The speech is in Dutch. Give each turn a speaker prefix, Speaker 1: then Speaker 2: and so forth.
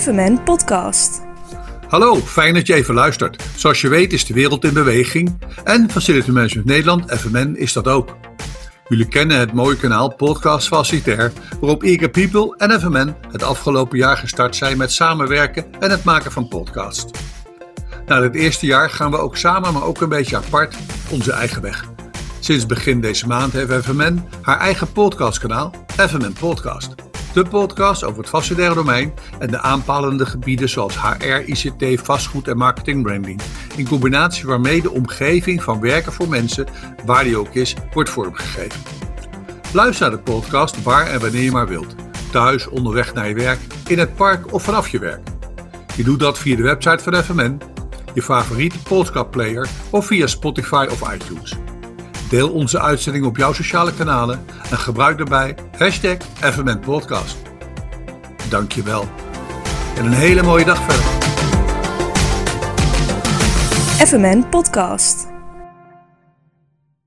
Speaker 1: FMN Podcast.
Speaker 2: Hallo, fijn dat je even luistert. Zoals je weet is de wereld in beweging en Facility Management Nederland, FMN, is dat ook. Jullie kennen het mooie kanaal Podcast Facilitair, waarop Eager People en FMN het afgelopen jaar gestart zijn met samenwerken en het maken van podcasts. Na het eerste jaar gaan we ook samen, maar ook een beetje apart, onze eigen weg. Sinds begin deze maand heeft FMN haar eigen podcastkanaal, FMN Podcast. De podcast over het facilitaire domein en de aanpalende gebieden zoals HR, ICT, vastgoed en marketing branding. In combinatie waarmee de omgeving van werken voor mensen, waar die ook is, wordt vormgegeven. Luister naar de podcast waar en wanneer je maar wilt. Thuis, onderweg naar je werk, in het park of vanaf je werk. Je doet dat via de website van FMN, je favoriete podcastplayer of via Spotify of iTunes. Deel onze uitzending op jouw sociale kanalen en gebruik daarbij hashtag FMN Podcast. Dankjewel. En een hele mooie dag verder.
Speaker 1: FMN.